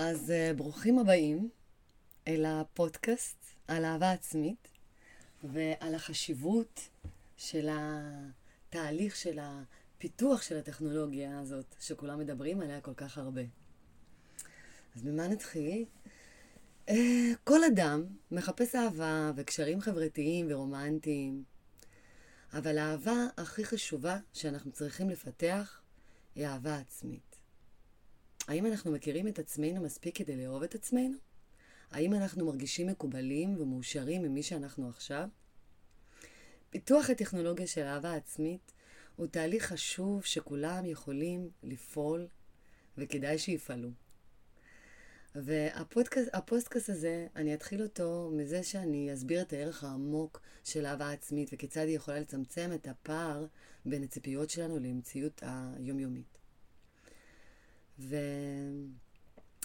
אז uh, ברוכים הבאים אל הפודקאסט על אהבה עצמית ועל החשיבות של התהליך של הפיתוח של הטכנולוגיה הזאת, שכולם מדברים עליה כל כך הרבה. אז ממה נתחיל? Uh, כל אדם מחפש אהבה וקשרים חברתיים ורומנטיים, אבל האהבה הכי חשובה שאנחנו צריכים לפתח היא אהבה עצמית. האם אנחנו מכירים את עצמנו מספיק כדי לאהוב את עצמנו? האם אנחנו מרגישים מקובלים ומאושרים ממי שאנחנו עכשיו? פיתוח הטכנולוגיה של אהבה עצמית הוא תהליך חשוב שכולם יכולים לפעול וכדאי שיפעלו. והפוסטקאסט הזה, אני אתחיל אותו מזה שאני אסביר את הערך העמוק של אהבה עצמית וכיצד היא יכולה לצמצם את הפער בין הציפיות שלנו למציאות היומיומית.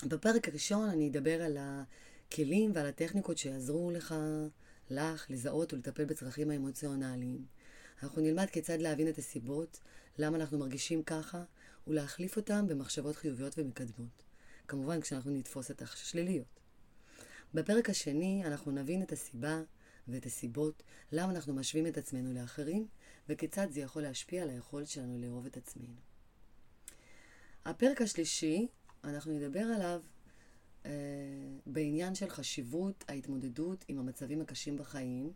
ובפרק הראשון אני אדבר על הכלים ועל הטכניקות שיעזרו לך, לך, לזהות ולטפל בצרכים האמוציונליים. אנחנו נלמד כיצד להבין את הסיבות, למה אנחנו מרגישים ככה, ולהחליף אותם במחשבות חיוביות ומקדמות. כמובן, כשאנחנו נתפוס את השליליות. בפרק השני אנחנו נבין את הסיבה ואת הסיבות למה אנחנו משווים את עצמנו לאחרים, וכיצד זה יכול להשפיע על היכולת שלנו לאהוב את עצמנו. הפרק השלישי, אנחנו נדבר עליו אה, בעניין של חשיבות ההתמודדות עם המצבים הקשים בחיים,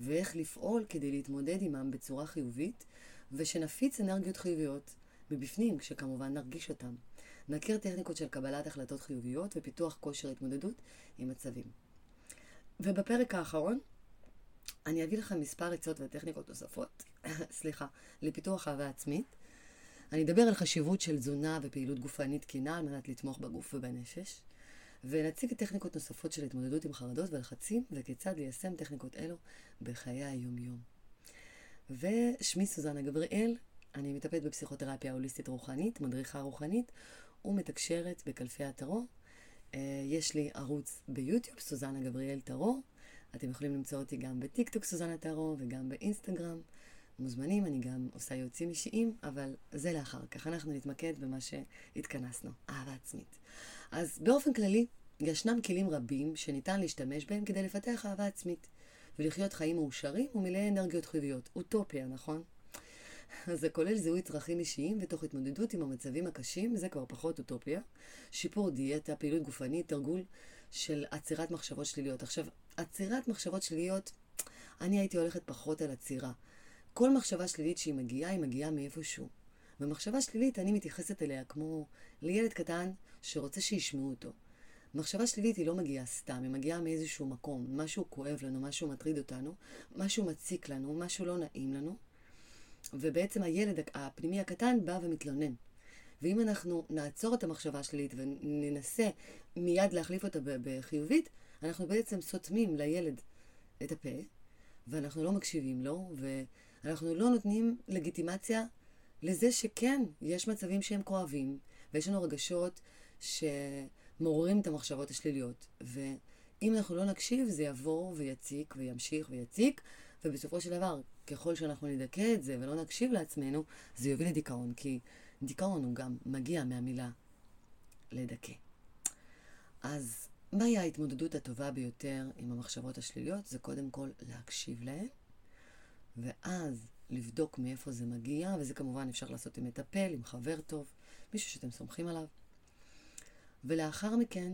ואיך לפעול כדי להתמודד עמם בצורה חיובית, ושנפיץ אנרגיות חיוביות מבפנים, כשכמובן נרגיש אותם. נכיר טכניקות של קבלת החלטות חיוביות ופיתוח כושר התמודדות עם מצבים. ובפרק האחרון, אני אביא לכם מספר עצות וטכניקות נוספות, סליחה, לפיתוח אהבה עצמית, אני אדבר על חשיבות של תזונה ופעילות גופנית תקינה על מנת לתמוך בגוף ובנפש, ונציג טכניקות נוספות של התמודדות עם חרדות ולחצים, וכיצד ליישם טכניקות אלו בחיי היום-יום. ושמי סוזנה גבריאל, אני מטפלת בפסיכותרפיה הוליסטית רוחנית, מדריכה רוחנית ומתקשרת בקלפי הטרור. אה, יש לי ערוץ ביוטיוב, סוזנה גבריאל טרור. אתם יכולים למצוא אותי גם בטיקטוק סוזנה טרור וגם באינסטגרם. מוזמנים, אני גם עושה יועצים אישיים, אבל זה לאחר כך. אנחנו נתמקד במה שהתכנסנו, אהבה עצמית. אז באופן כללי, ישנם כלים רבים שניתן להשתמש בהם כדי לפתח אהבה עצמית, ולחיות חיים מאושרים ומלאי אנרגיות חיוביות. אוטופיה, נכון? זה כולל זיהוי צרכים אישיים ותוך התמודדות עם המצבים הקשים, זה כבר פחות אוטופיה. שיפור דיאטה, פעילות גופנית, תרגול של עצירת מחשבות שליליות. עכשיו, עצירת מחשבות שליליות, אני הייתי הולכת פחות על עצירה. כל מחשבה שלילית שהיא מגיעה, היא מגיעה מאיפשהו. ומחשבה שלילית, אני מתייחסת אליה כמו לילד קטן שרוצה שישמעו אותו. מחשבה שלילית היא לא מגיעה סתם, היא מגיעה מאיזשהו מקום, משהו כואב לנו, משהו מטריד אותנו, משהו מציק לנו, משהו לא נעים לנו, ובעצם הילד הפנימי הקטן בא ומתלונן. ואם אנחנו נעצור את המחשבה השלילית וננסה מיד להחליף אותה בחיובית, אנחנו בעצם סותמים לילד את הפה, ואנחנו לא מקשיבים לו, ו... אנחנו לא נותנים לגיטימציה לזה שכן, יש מצבים שהם כואבים, ויש לנו רגשות שמעוררים את המחשבות השליליות. ואם אנחנו לא נקשיב, זה יעבור ויציק וימשיך ויציק, ובסופו של דבר, ככל שאנחנו נדכא את זה ולא נקשיב לעצמנו, זה יוביל לדיכאון, כי דיכאון הוא גם מגיע מהמילה לדכא. אז מהי ההתמודדות הטובה ביותר עם המחשבות השליליות? זה קודם כל להקשיב להן, ואז לבדוק מאיפה זה מגיע, וזה כמובן אפשר לעשות עם מטפל, עם חבר טוב, מישהו שאתם סומכים עליו. ולאחר מכן,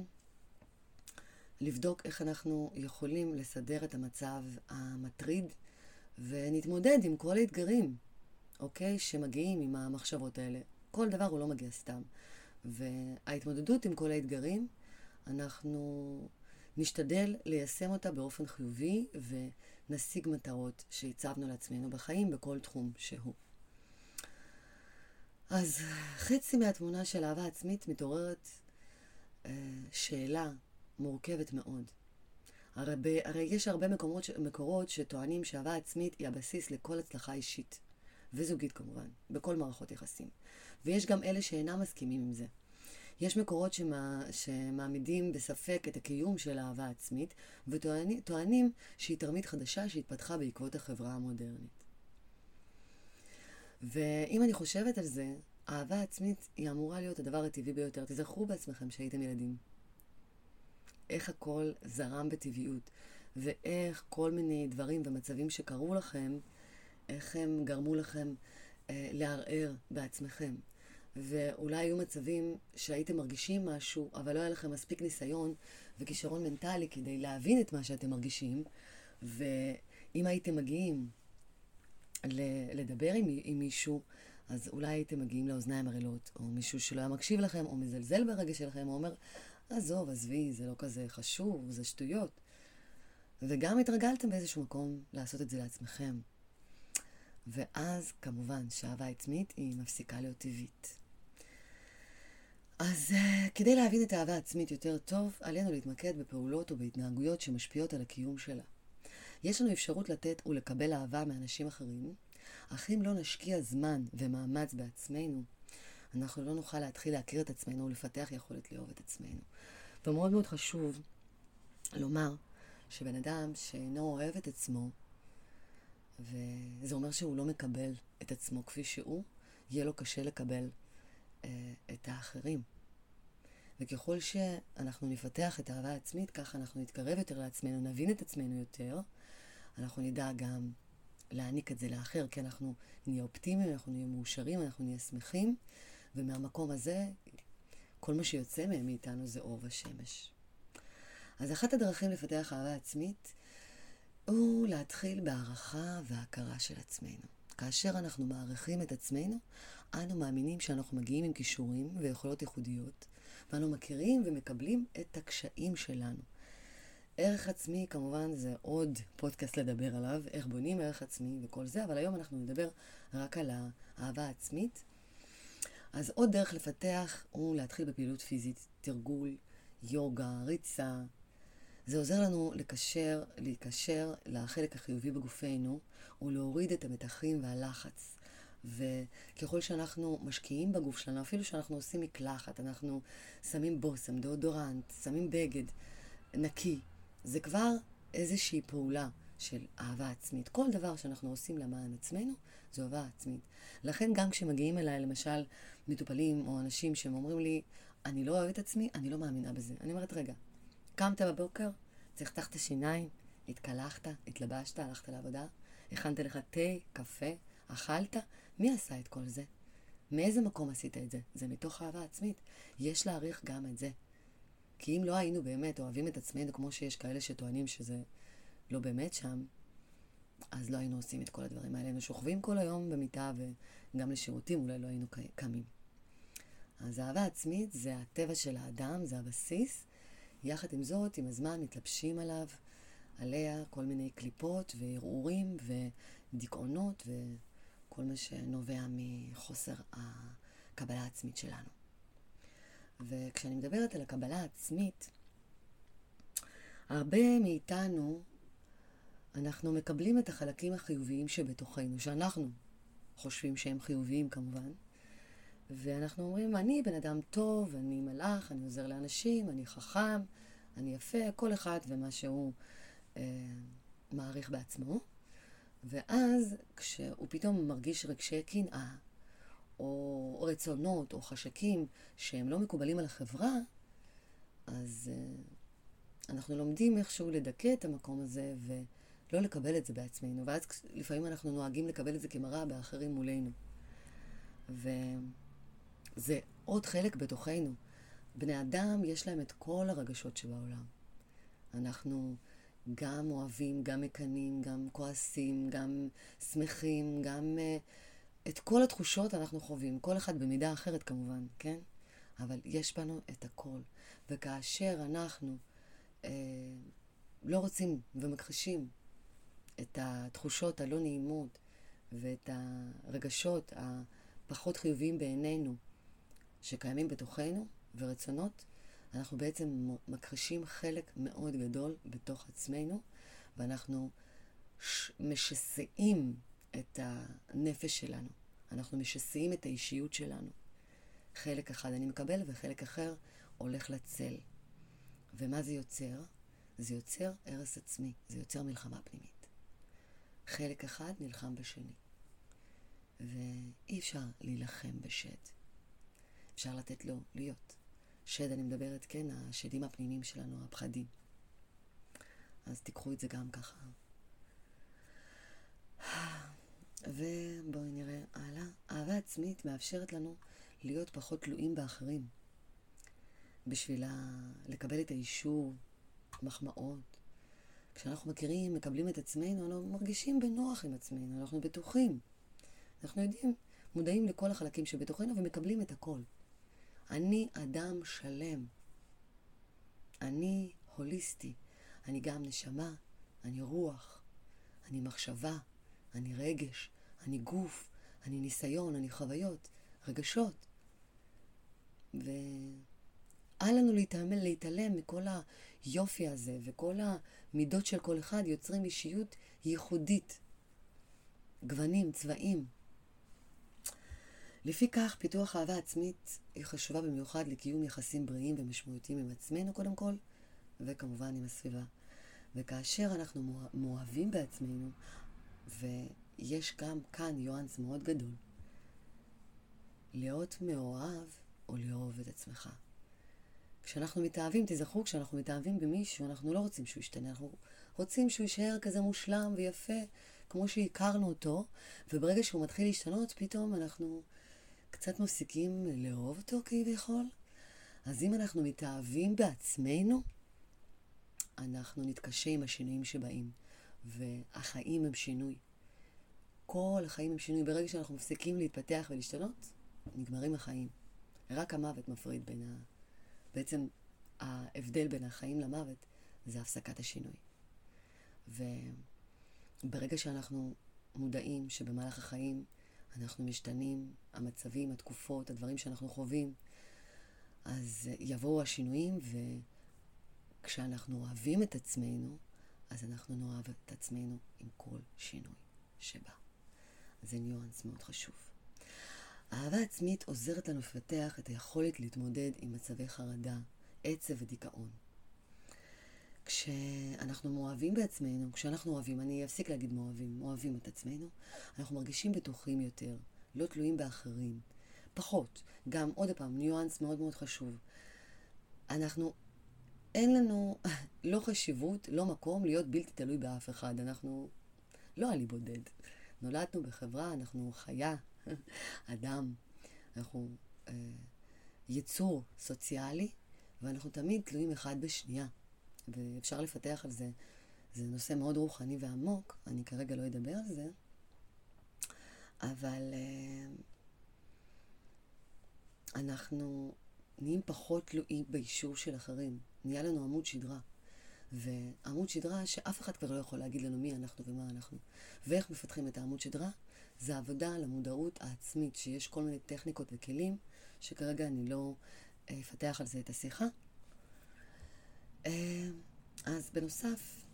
לבדוק איך אנחנו יכולים לסדר את המצב המטריד, ונתמודד עם כל האתגרים, אוקיי? שמגיעים עם המחשבות האלה. כל דבר הוא לא מגיע סתם. וההתמודדות עם כל האתגרים, אנחנו נשתדל ליישם אותה באופן חיובי, ו... נשיג מטרות שהצבנו לעצמנו בחיים בכל תחום שהוא. אז חצי מהתמונה של אהבה עצמית מתעוררת אה, שאלה מורכבת מאוד. הרי, ב, הרי יש הרבה מקומות, מקורות שטוענים שאהבה עצמית היא הבסיס לכל הצלחה אישית, וזוגית כמובן, בכל מערכות יחסים. ויש גם אלה שאינם מסכימים עם זה. יש מקורות שמה, שמעמידים בספק את הקיום של אהבה עצמית, וטוענים שהיא תרמית חדשה שהתפתחה בעקבות החברה המודרנית. ואם אני חושבת על זה, אהבה עצמית היא אמורה להיות הדבר הטבעי ביותר. תזכרו בעצמכם שהייתם ילדים. איך הכל זרם בטבעיות, ואיך כל מיני דברים ומצבים שקרו לכם, איך הם גרמו לכם אה, לערער בעצמכם. ואולי היו מצבים שהייתם מרגישים משהו, אבל לא היה לכם מספיק ניסיון וכישרון מנטלי כדי להבין את מה שאתם מרגישים, ואם הייתם מגיעים לדבר עם, עם מישהו, אז אולי הייתם מגיעים לאוזניים ערלות, או מישהו שלא היה מקשיב לכם, או מזלזל ברגע שלכם, או אומר, עזוב, עזבי, זה לא כזה חשוב, זה שטויות. וגם התרגלתם באיזשהו מקום לעשות את זה לעצמכם. ואז, כמובן, שאהבה עצמית היא מפסיקה להיות טבעית. אז uh, כדי להבין את האהבה העצמית יותר טוב, עלינו להתמקד בפעולות ובהתנהגויות שמשפיעות על הקיום שלה. יש לנו אפשרות לתת ולקבל אהבה מאנשים אחרים, אך אם לא נשקיע זמן ומאמץ בעצמנו, אנחנו לא נוכל להתחיל להכיר את עצמנו ולפתח יכולת לאהוב את עצמנו. ומאוד מאוד חשוב לומר שבן אדם שאינו אוהב את עצמו, וזה אומר שהוא לא מקבל את עצמו כפי שהוא, יהיה לו קשה לקבל את האחרים. וככל שאנחנו נפתח את האהבה העצמית, ככה אנחנו נתקרב יותר לעצמנו, נבין את עצמנו יותר, אנחנו נדע גם להעניק את זה לאחר, כי אנחנו נהיה אופטימיים, אנחנו נהיה מאושרים, אנחנו נהיה שמחים, ומהמקום הזה, כל מה שיוצא מאיתנו זה אור ושמש. אז אחת הדרכים לפתח אהבה עצמית הוא להתחיל בהערכה והכרה של עצמנו. כאשר אנחנו מעריכים את עצמנו, אנו מאמינים שאנחנו מגיעים עם כישורים ויכולות ייחודיות, ואנו מכירים ומקבלים את הקשיים שלנו. ערך עצמי, כמובן, זה עוד פודקאסט לדבר עליו, איך בונים ערך עצמי וכל זה, אבל היום אנחנו נדבר רק על האהבה העצמית. אז עוד דרך לפתח הוא להתחיל בפעילות פיזית, תרגול, יוגה, ריצה. זה עוזר לנו לקשר, להיקשר לחלק החיובי בגופנו ולהוריד את המתחים והלחץ. וככל שאנחנו משקיעים בגוף שלנו, אפילו שאנחנו עושים מקלחת, אנחנו שמים בושם, דאודורנט, שמים בגד נקי, זה כבר איזושהי פעולה של אהבה עצמית. כל דבר שאנחנו עושים למען עצמנו, זו אהבה עצמית. לכן גם כשמגיעים אליי, למשל, מטופלים או אנשים שהם אומרים לי, אני לא אוהב את עצמי, אני לא מאמינה בזה. אני אומרת, רגע, קמת בבוקר, צחצחת שיניים, התקלחת, התלבשת, הלכת לעבודה, הכנת לך תה, קפה, אכלת, מי עשה את כל זה? מאיזה מקום עשית את זה? זה מתוך אהבה עצמית. יש להעריך גם את זה. כי אם לא היינו באמת אוהבים את עצמנו כמו שיש כאלה שטוענים שזה לא באמת שם, אז לא היינו עושים את כל הדברים האלה. היינו שוכבים כל היום במיטה וגם לשירותים אולי לא היינו קמים. אז אהבה עצמית זה הטבע של האדם, זה הבסיס. יחד עם זאת, עם הזמן מתלבשים עליו, עליה כל מיני קליפות וערעורים ודיכאונות וכל מה שנובע מחוסר הקבלה העצמית שלנו. וכשאני מדברת על הקבלה העצמית, הרבה מאיתנו, אנחנו מקבלים את החלקים החיוביים שבתוכנו, שאנחנו חושבים שהם חיוביים כמובן, ואנחנו אומרים, אני בן אדם טוב, אני מלאך, אני עוזר לאנשים, אני חכם, אני יפה, כל אחד ומה שהוא אה, מעריך בעצמו. ואז כשהוא פתאום מרגיש רגשי קנאה, או רצונות, או חשקים שהם לא מקובלים על החברה, אז uh, אנחנו לומדים איכשהו לדכא את המקום הזה ולא לקבל את זה בעצמנו. ואז לפעמים אנחנו נוהגים לקבל את זה כמראה באחרים מולנו. וזה עוד חלק בתוכנו. בני אדם, יש להם את כל הרגשות שבעולם. אנחנו גם אוהבים, גם מקנאים, גם כועסים, גם שמחים, גם... Uh, את כל התחושות אנחנו חווים, כל אחד במידה אחרת כמובן, כן? אבל יש בנו את הכל. וכאשר אנחנו אה, לא רוצים ומכחישים את התחושות הלא נעימות ואת הרגשות הפחות חיוביים בעינינו שקיימים בתוכנו ורצונות, אנחנו בעצם מכחישים חלק מאוד גדול בתוך עצמנו, ואנחנו משסעים את הנפש שלנו. אנחנו משסעים את האישיות שלנו. חלק אחד אני מקבל וחלק אחר הולך לצל. ומה זה יוצר? זה יוצר הרס עצמי, זה יוצר מלחמה פנימית. חלק אחד נלחם בשני. ואי אפשר להילחם בשד. אפשר לתת לו להיות. שד, אני מדברת, כן, השדים הפנימיים שלנו, הפחדים. אז תיקחו את זה גם ככה. ובואי נראה הלאה. אהבה עצמית מאפשרת לנו להיות פחות תלויים באחרים. בשביל לקבל את האישור, מחמאות. כשאנחנו מכירים, מקבלים את עצמנו, אנחנו מרגישים בנוח עם עצמנו, אנחנו בטוחים. אנחנו יודעים, מודעים לכל החלקים שבתוכנו ומקבלים את הכל. אני אדם שלם. אני הוליסטי. אני גם נשמה, אני רוח, אני מחשבה, אני רגש, אני גוף, אני ניסיון, אני חוויות, רגשות. ואל לנו להתעלם, להתעלם מכל היופי הזה, וכל המידות של כל אחד יוצרים אישיות ייחודית. גוונים, צבעים. לפי כך, פיתוח אהבה עצמית היא חשובה במיוחד לקיום יחסים בריאים ומשמעותיים עם עצמנו קודם כל, וכמובן עם הסביבה. וכאשר אנחנו מאוהבים בעצמנו, ויש גם כאן ניואנס מאוד גדול, להיות מאוהב או לאהוב את עצמך. כשאנחנו מתאהבים, תזכרו, כשאנחנו מתאהבים במישהו, אנחנו לא רוצים שהוא ישתנה, אנחנו רוצים שהוא יישאר כזה מושלם ויפה, כמו שהכרנו אותו, וברגע שהוא מתחיל להשתנות, פתאום אנחנו קצת מפסיקים לאהוב אותו כביכול. אז אם אנחנו מתאהבים בעצמנו, אנחנו נתקשה עם השינויים שבאים, והחיים הם שינוי. כל החיים הם שינוי. ברגע שאנחנו מפסיקים להתפתח ולהשתנות, נגמרים החיים. רק המוות מפריד בין ה... בעצם ההבדל בין החיים למוות זה הפסקת השינוי. וברגע שאנחנו מודעים שבמהלך החיים אנחנו משתנים, המצבים, התקופות, הדברים שאנחנו חווים, אז יבואו השינויים, וכשאנחנו אוהבים את עצמנו, אז אנחנו נאהב את עצמנו עם כל שינוי שבא. זה ניואנס מאוד חשוב. אהבה עצמית עוזרת לנו לפתח את היכולת להתמודד עם מצבי חרדה, עצב ודיכאון. כשאנחנו מאוהבים בעצמנו, כשאנחנו אוהבים, אני אפסיק להגיד מאוהבים, אוהבים את עצמנו, אנחנו מרגישים בטוחים יותר, לא תלויים באחרים. פחות. גם, עוד פעם, ניואנס מאוד מאוד חשוב. אנחנו, אין לנו לא חשיבות, לא מקום להיות בלתי תלוי באף אחד. אנחנו לא אני בודד. נולדנו בחברה, אנחנו חיה, אדם, אנחנו אה, יצור סוציאלי, ואנחנו תמיד תלויים אחד בשנייה. ואפשר לפתח על זה, זה נושא מאוד רוחני ועמוק, אני כרגע לא אדבר על זה, אבל אה, אנחנו נהיים פחות תלויים באישור של אחרים. נהיה לנו עמוד שדרה. ועמוד שדרה שאף אחד כבר לא יכול להגיד לנו מי אנחנו ומה אנחנו. ואיך מפתחים את העמוד שדרה? זה עבודה על המודעות העצמית, שיש כל מיני טכניקות וכלים, שכרגע אני לא אה, אפתח על זה את השיחה. אה, אז בנוסף,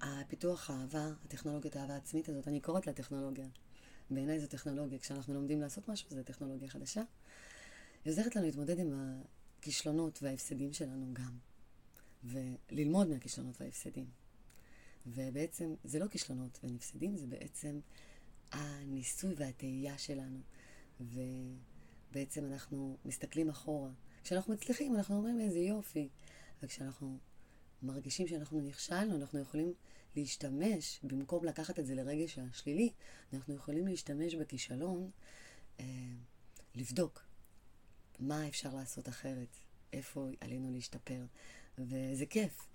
הפיתוח האהבה, הטכנולוגיית האהבה העצמית הזאת, אני קוראת לה טכנולוגיה. בעיניי זו טכנולוגיה. כשאנחנו לומדים לעשות משהו, זו טכנולוגיה חדשה. היא עוזרת לנו להתמודד עם הכישלונות וההפסדים שלנו גם. וללמוד מהכישלונות וההפסדים. ובעצם זה לא כישלונות והפסדים, זה בעצם הניסוי והתהייה שלנו. ובעצם אנחנו מסתכלים אחורה. כשאנחנו מצליחים, אנחנו אומרים איזה יופי. וכשאנחנו מרגישים שאנחנו נכשלנו, אנחנו יכולים להשתמש, במקום לקחת את זה לרגש השלילי, אנחנו יכולים להשתמש בכישלון, אה, לבדוק מה אפשר לעשות אחרת, איפה עלינו להשתפר. וזה כיף.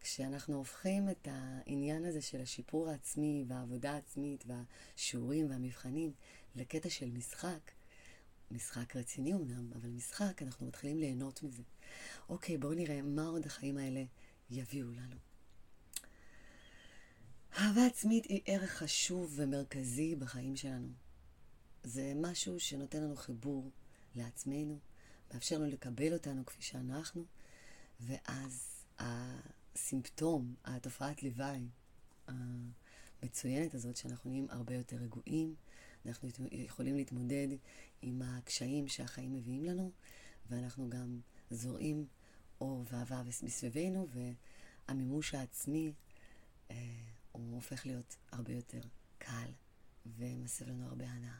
כשאנחנו הופכים את העניין הזה של השיפור העצמי והעבודה העצמית והשיעורים והמבחנים לקטע של משחק, משחק רציני אמנם, אבל משחק, אנחנו מתחילים ליהנות מזה. אוקיי, בואו נראה מה עוד החיים האלה יביאו לנו. אהבה עצמית היא ערך חשוב ומרכזי בחיים שלנו. זה משהו שנותן לנו חיבור לעצמנו, מאפשר לנו לקבל אותנו כפי שאנחנו, ואז הסימפטום, התופעת לוואי המצוינת הזאת, שאנחנו נהיים הרבה יותר רגועים, אנחנו יכולים להתמודד עם הקשיים שהחיים מביאים לנו, ואנחנו גם זורעים אור ואהבה מסביבנו, והמימוש העצמי אה, הוא הופך להיות הרבה יותר קל ומסב לנו הרבה הנאה.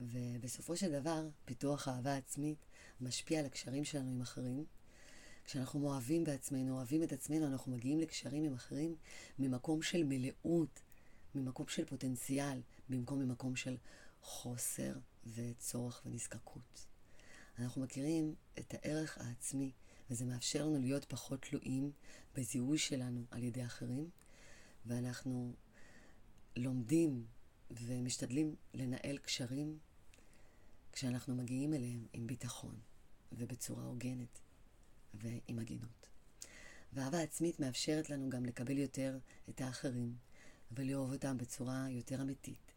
ובסופו של דבר, פיתוח אהבה עצמית משפיע על הקשרים שלנו עם אחרים. כשאנחנו אוהבים בעצמנו, אוהבים את עצמנו, אנחנו מגיעים לקשרים עם אחרים ממקום של מלאות, ממקום של פוטנציאל, במקום ממקום של חוסר וצורך ונזקקות. אנחנו מכירים את הערך העצמי, וזה מאפשר לנו להיות פחות תלויים בזיהוי שלנו על ידי אחרים, ואנחנו לומדים ומשתדלים לנהל קשרים כשאנחנו מגיעים אליהם עם ביטחון ובצורה הוגנת ועם הגינות. ואהבה עצמית מאפשרת לנו גם לקבל יותר את האחרים ולאהוב אותם בצורה יותר אמיתית.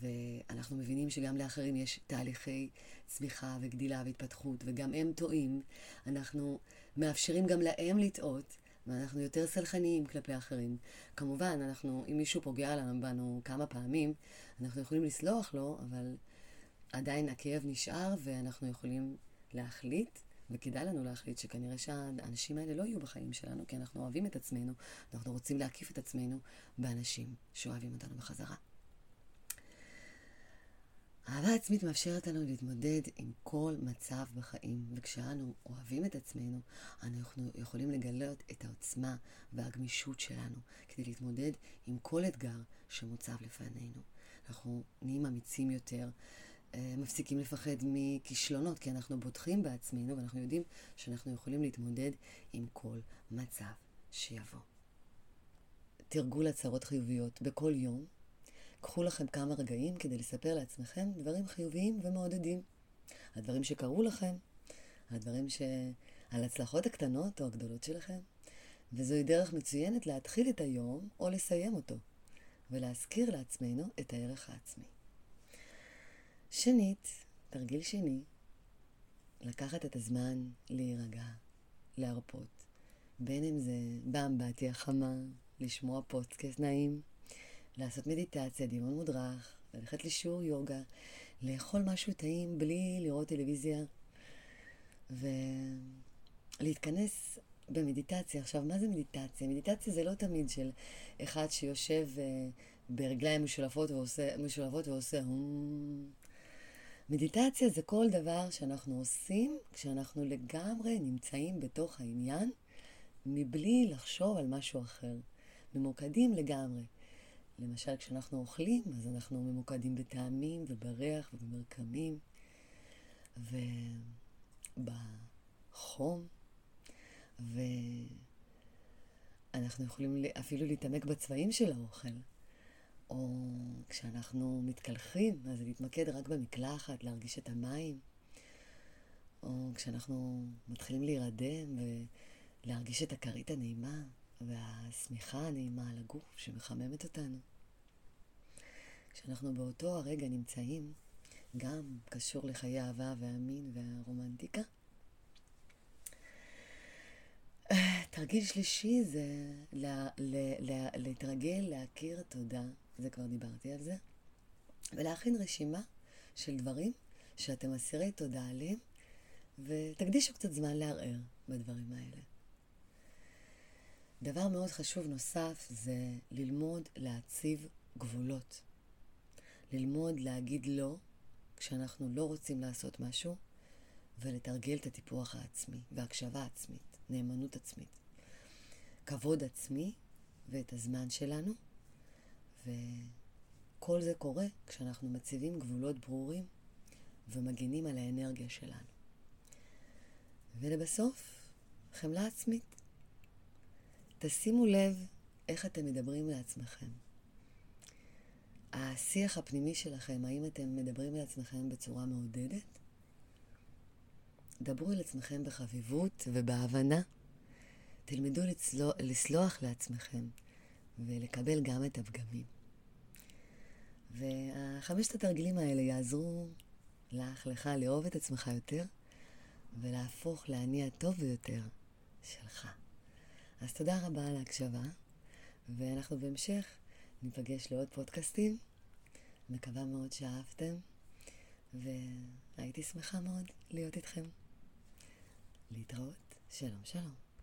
ואנחנו מבינים שגם לאחרים יש תהליכי צמיחה וגדילה והתפתחות, וגם הם טועים. אנחנו מאפשרים גם להם לטעות, ואנחנו יותר סלחניים כלפי אחרים. כמובן, אנחנו, אם מישהו פוגע בנו כמה פעמים, אנחנו יכולים לסלוח לו, אבל עדיין הכאב נשאר, ואנחנו יכולים להחליט, וכדאי לנו להחליט שכנראה שהאנשים האלה לא יהיו בחיים שלנו, כי אנחנו אוהבים את עצמנו, אנחנו רוצים להקיף את עצמנו באנשים שאוהבים אותנו בחזרה. אהבה עצמית מאפשרת לנו להתמודד עם כל מצב בחיים, וכשאנו אוהבים את עצמנו, אנחנו יכולים לגלות את העוצמה והגמישות שלנו כדי להתמודד עם כל אתגר שמוצב לפנינו. אנחנו נהיים אמיצים יותר, מפסיקים לפחד מכישלונות, כי אנחנו בוטחים בעצמנו ואנחנו יודעים שאנחנו יכולים להתמודד עם כל מצב שיבוא. תרגול הצהרות חיוביות בכל יום. קחו לכם כמה רגעים כדי לספר לעצמכם דברים חיוביים ומעודדים. הדברים שקרו לכם, הדברים ש... על הצלחות הקטנות או הגדולות שלכם. וזוהי דרך מצוינת להתחיל את היום או לסיים אותו, ולהזכיר לעצמנו את הערך העצמי. שנית, תרגיל שני, לקחת את הזמן להירגע, להרפות. בין אם זה באמבטיה חמה, לשמוע פודקאסט נעים, לעשות מדיטציה, דימון מודרך, ללכת לשיעור יוגה, לאכול משהו טעים בלי לראות טלוויזיה, ולהתכנס במדיטציה. עכשיו, מה זה מדיטציה? מדיטציה זה לא תמיד של אחד שיושב uh, ברגליים משולבות ועושה, משולבות ועושה מדיטציה זה כל דבר שאנחנו עושים כשאנחנו לגמרי נמצאים בתוך העניין, מבלי לחשוב על משהו אחר. ממוקדים לגמרי. למשל, כשאנחנו אוכלים, אז אנחנו ממוקדים בטעמים ובריח ובמרקמים ובחום, ואנחנו יכולים אפילו להתעמק בצבעים של האוכל. או כשאנחנו מתקלחים, אז להתמקד רק במקלחת, להרגיש את המים. או כשאנחנו מתחילים להירדם ולהרגיש את הכרית הנעימה והשמיכה הנעימה על הגוף שמחממת אותנו. כשאנחנו באותו הרגע נמצאים, גם קשור לחיי האהבה והמין והרומנטיקה. תרגיל שלישי זה לה, לה, לה, להתרגל להכיר תודה זה כבר דיברתי על זה, ולהכין רשימה של דברים שאתם אסירי תודה עליהם, ותקדישו קצת זמן לערער בדברים האלה. דבר מאוד חשוב נוסף זה ללמוד להציב גבולות. ללמוד להגיד לא כשאנחנו לא רוצים לעשות משהו, ולתרגל את הטיפוח העצמי והקשבה עצמית, נאמנות עצמית. כבוד עצמי ואת הזמן שלנו, וכל זה קורה כשאנחנו מציבים גבולות ברורים ומגינים על האנרגיה שלנו. ולבסוף, חמלה עצמית. תשימו לב איך אתם מדברים לעצמכם. השיח הפנימי שלכם, האם אתם מדברים לעצמכם בצורה מעודדת? דברו אל עצמכם בחביבות ובהבנה. תלמדו לצלוח, לסלוח לעצמכם ולקבל גם את הפגמים. וחמשת התרגילים האלה יעזרו לך, לך, לאהוב את עצמך יותר ולהפוך לאני הטוב ביותר שלך. אז תודה רבה על ההקשבה, ואנחנו בהמשך ניפגש לעוד פודקאסטים. מקווה מאוד שאהבתם, והייתי שמחה מאוד להיות איתכם. להתראות, שלום שלום.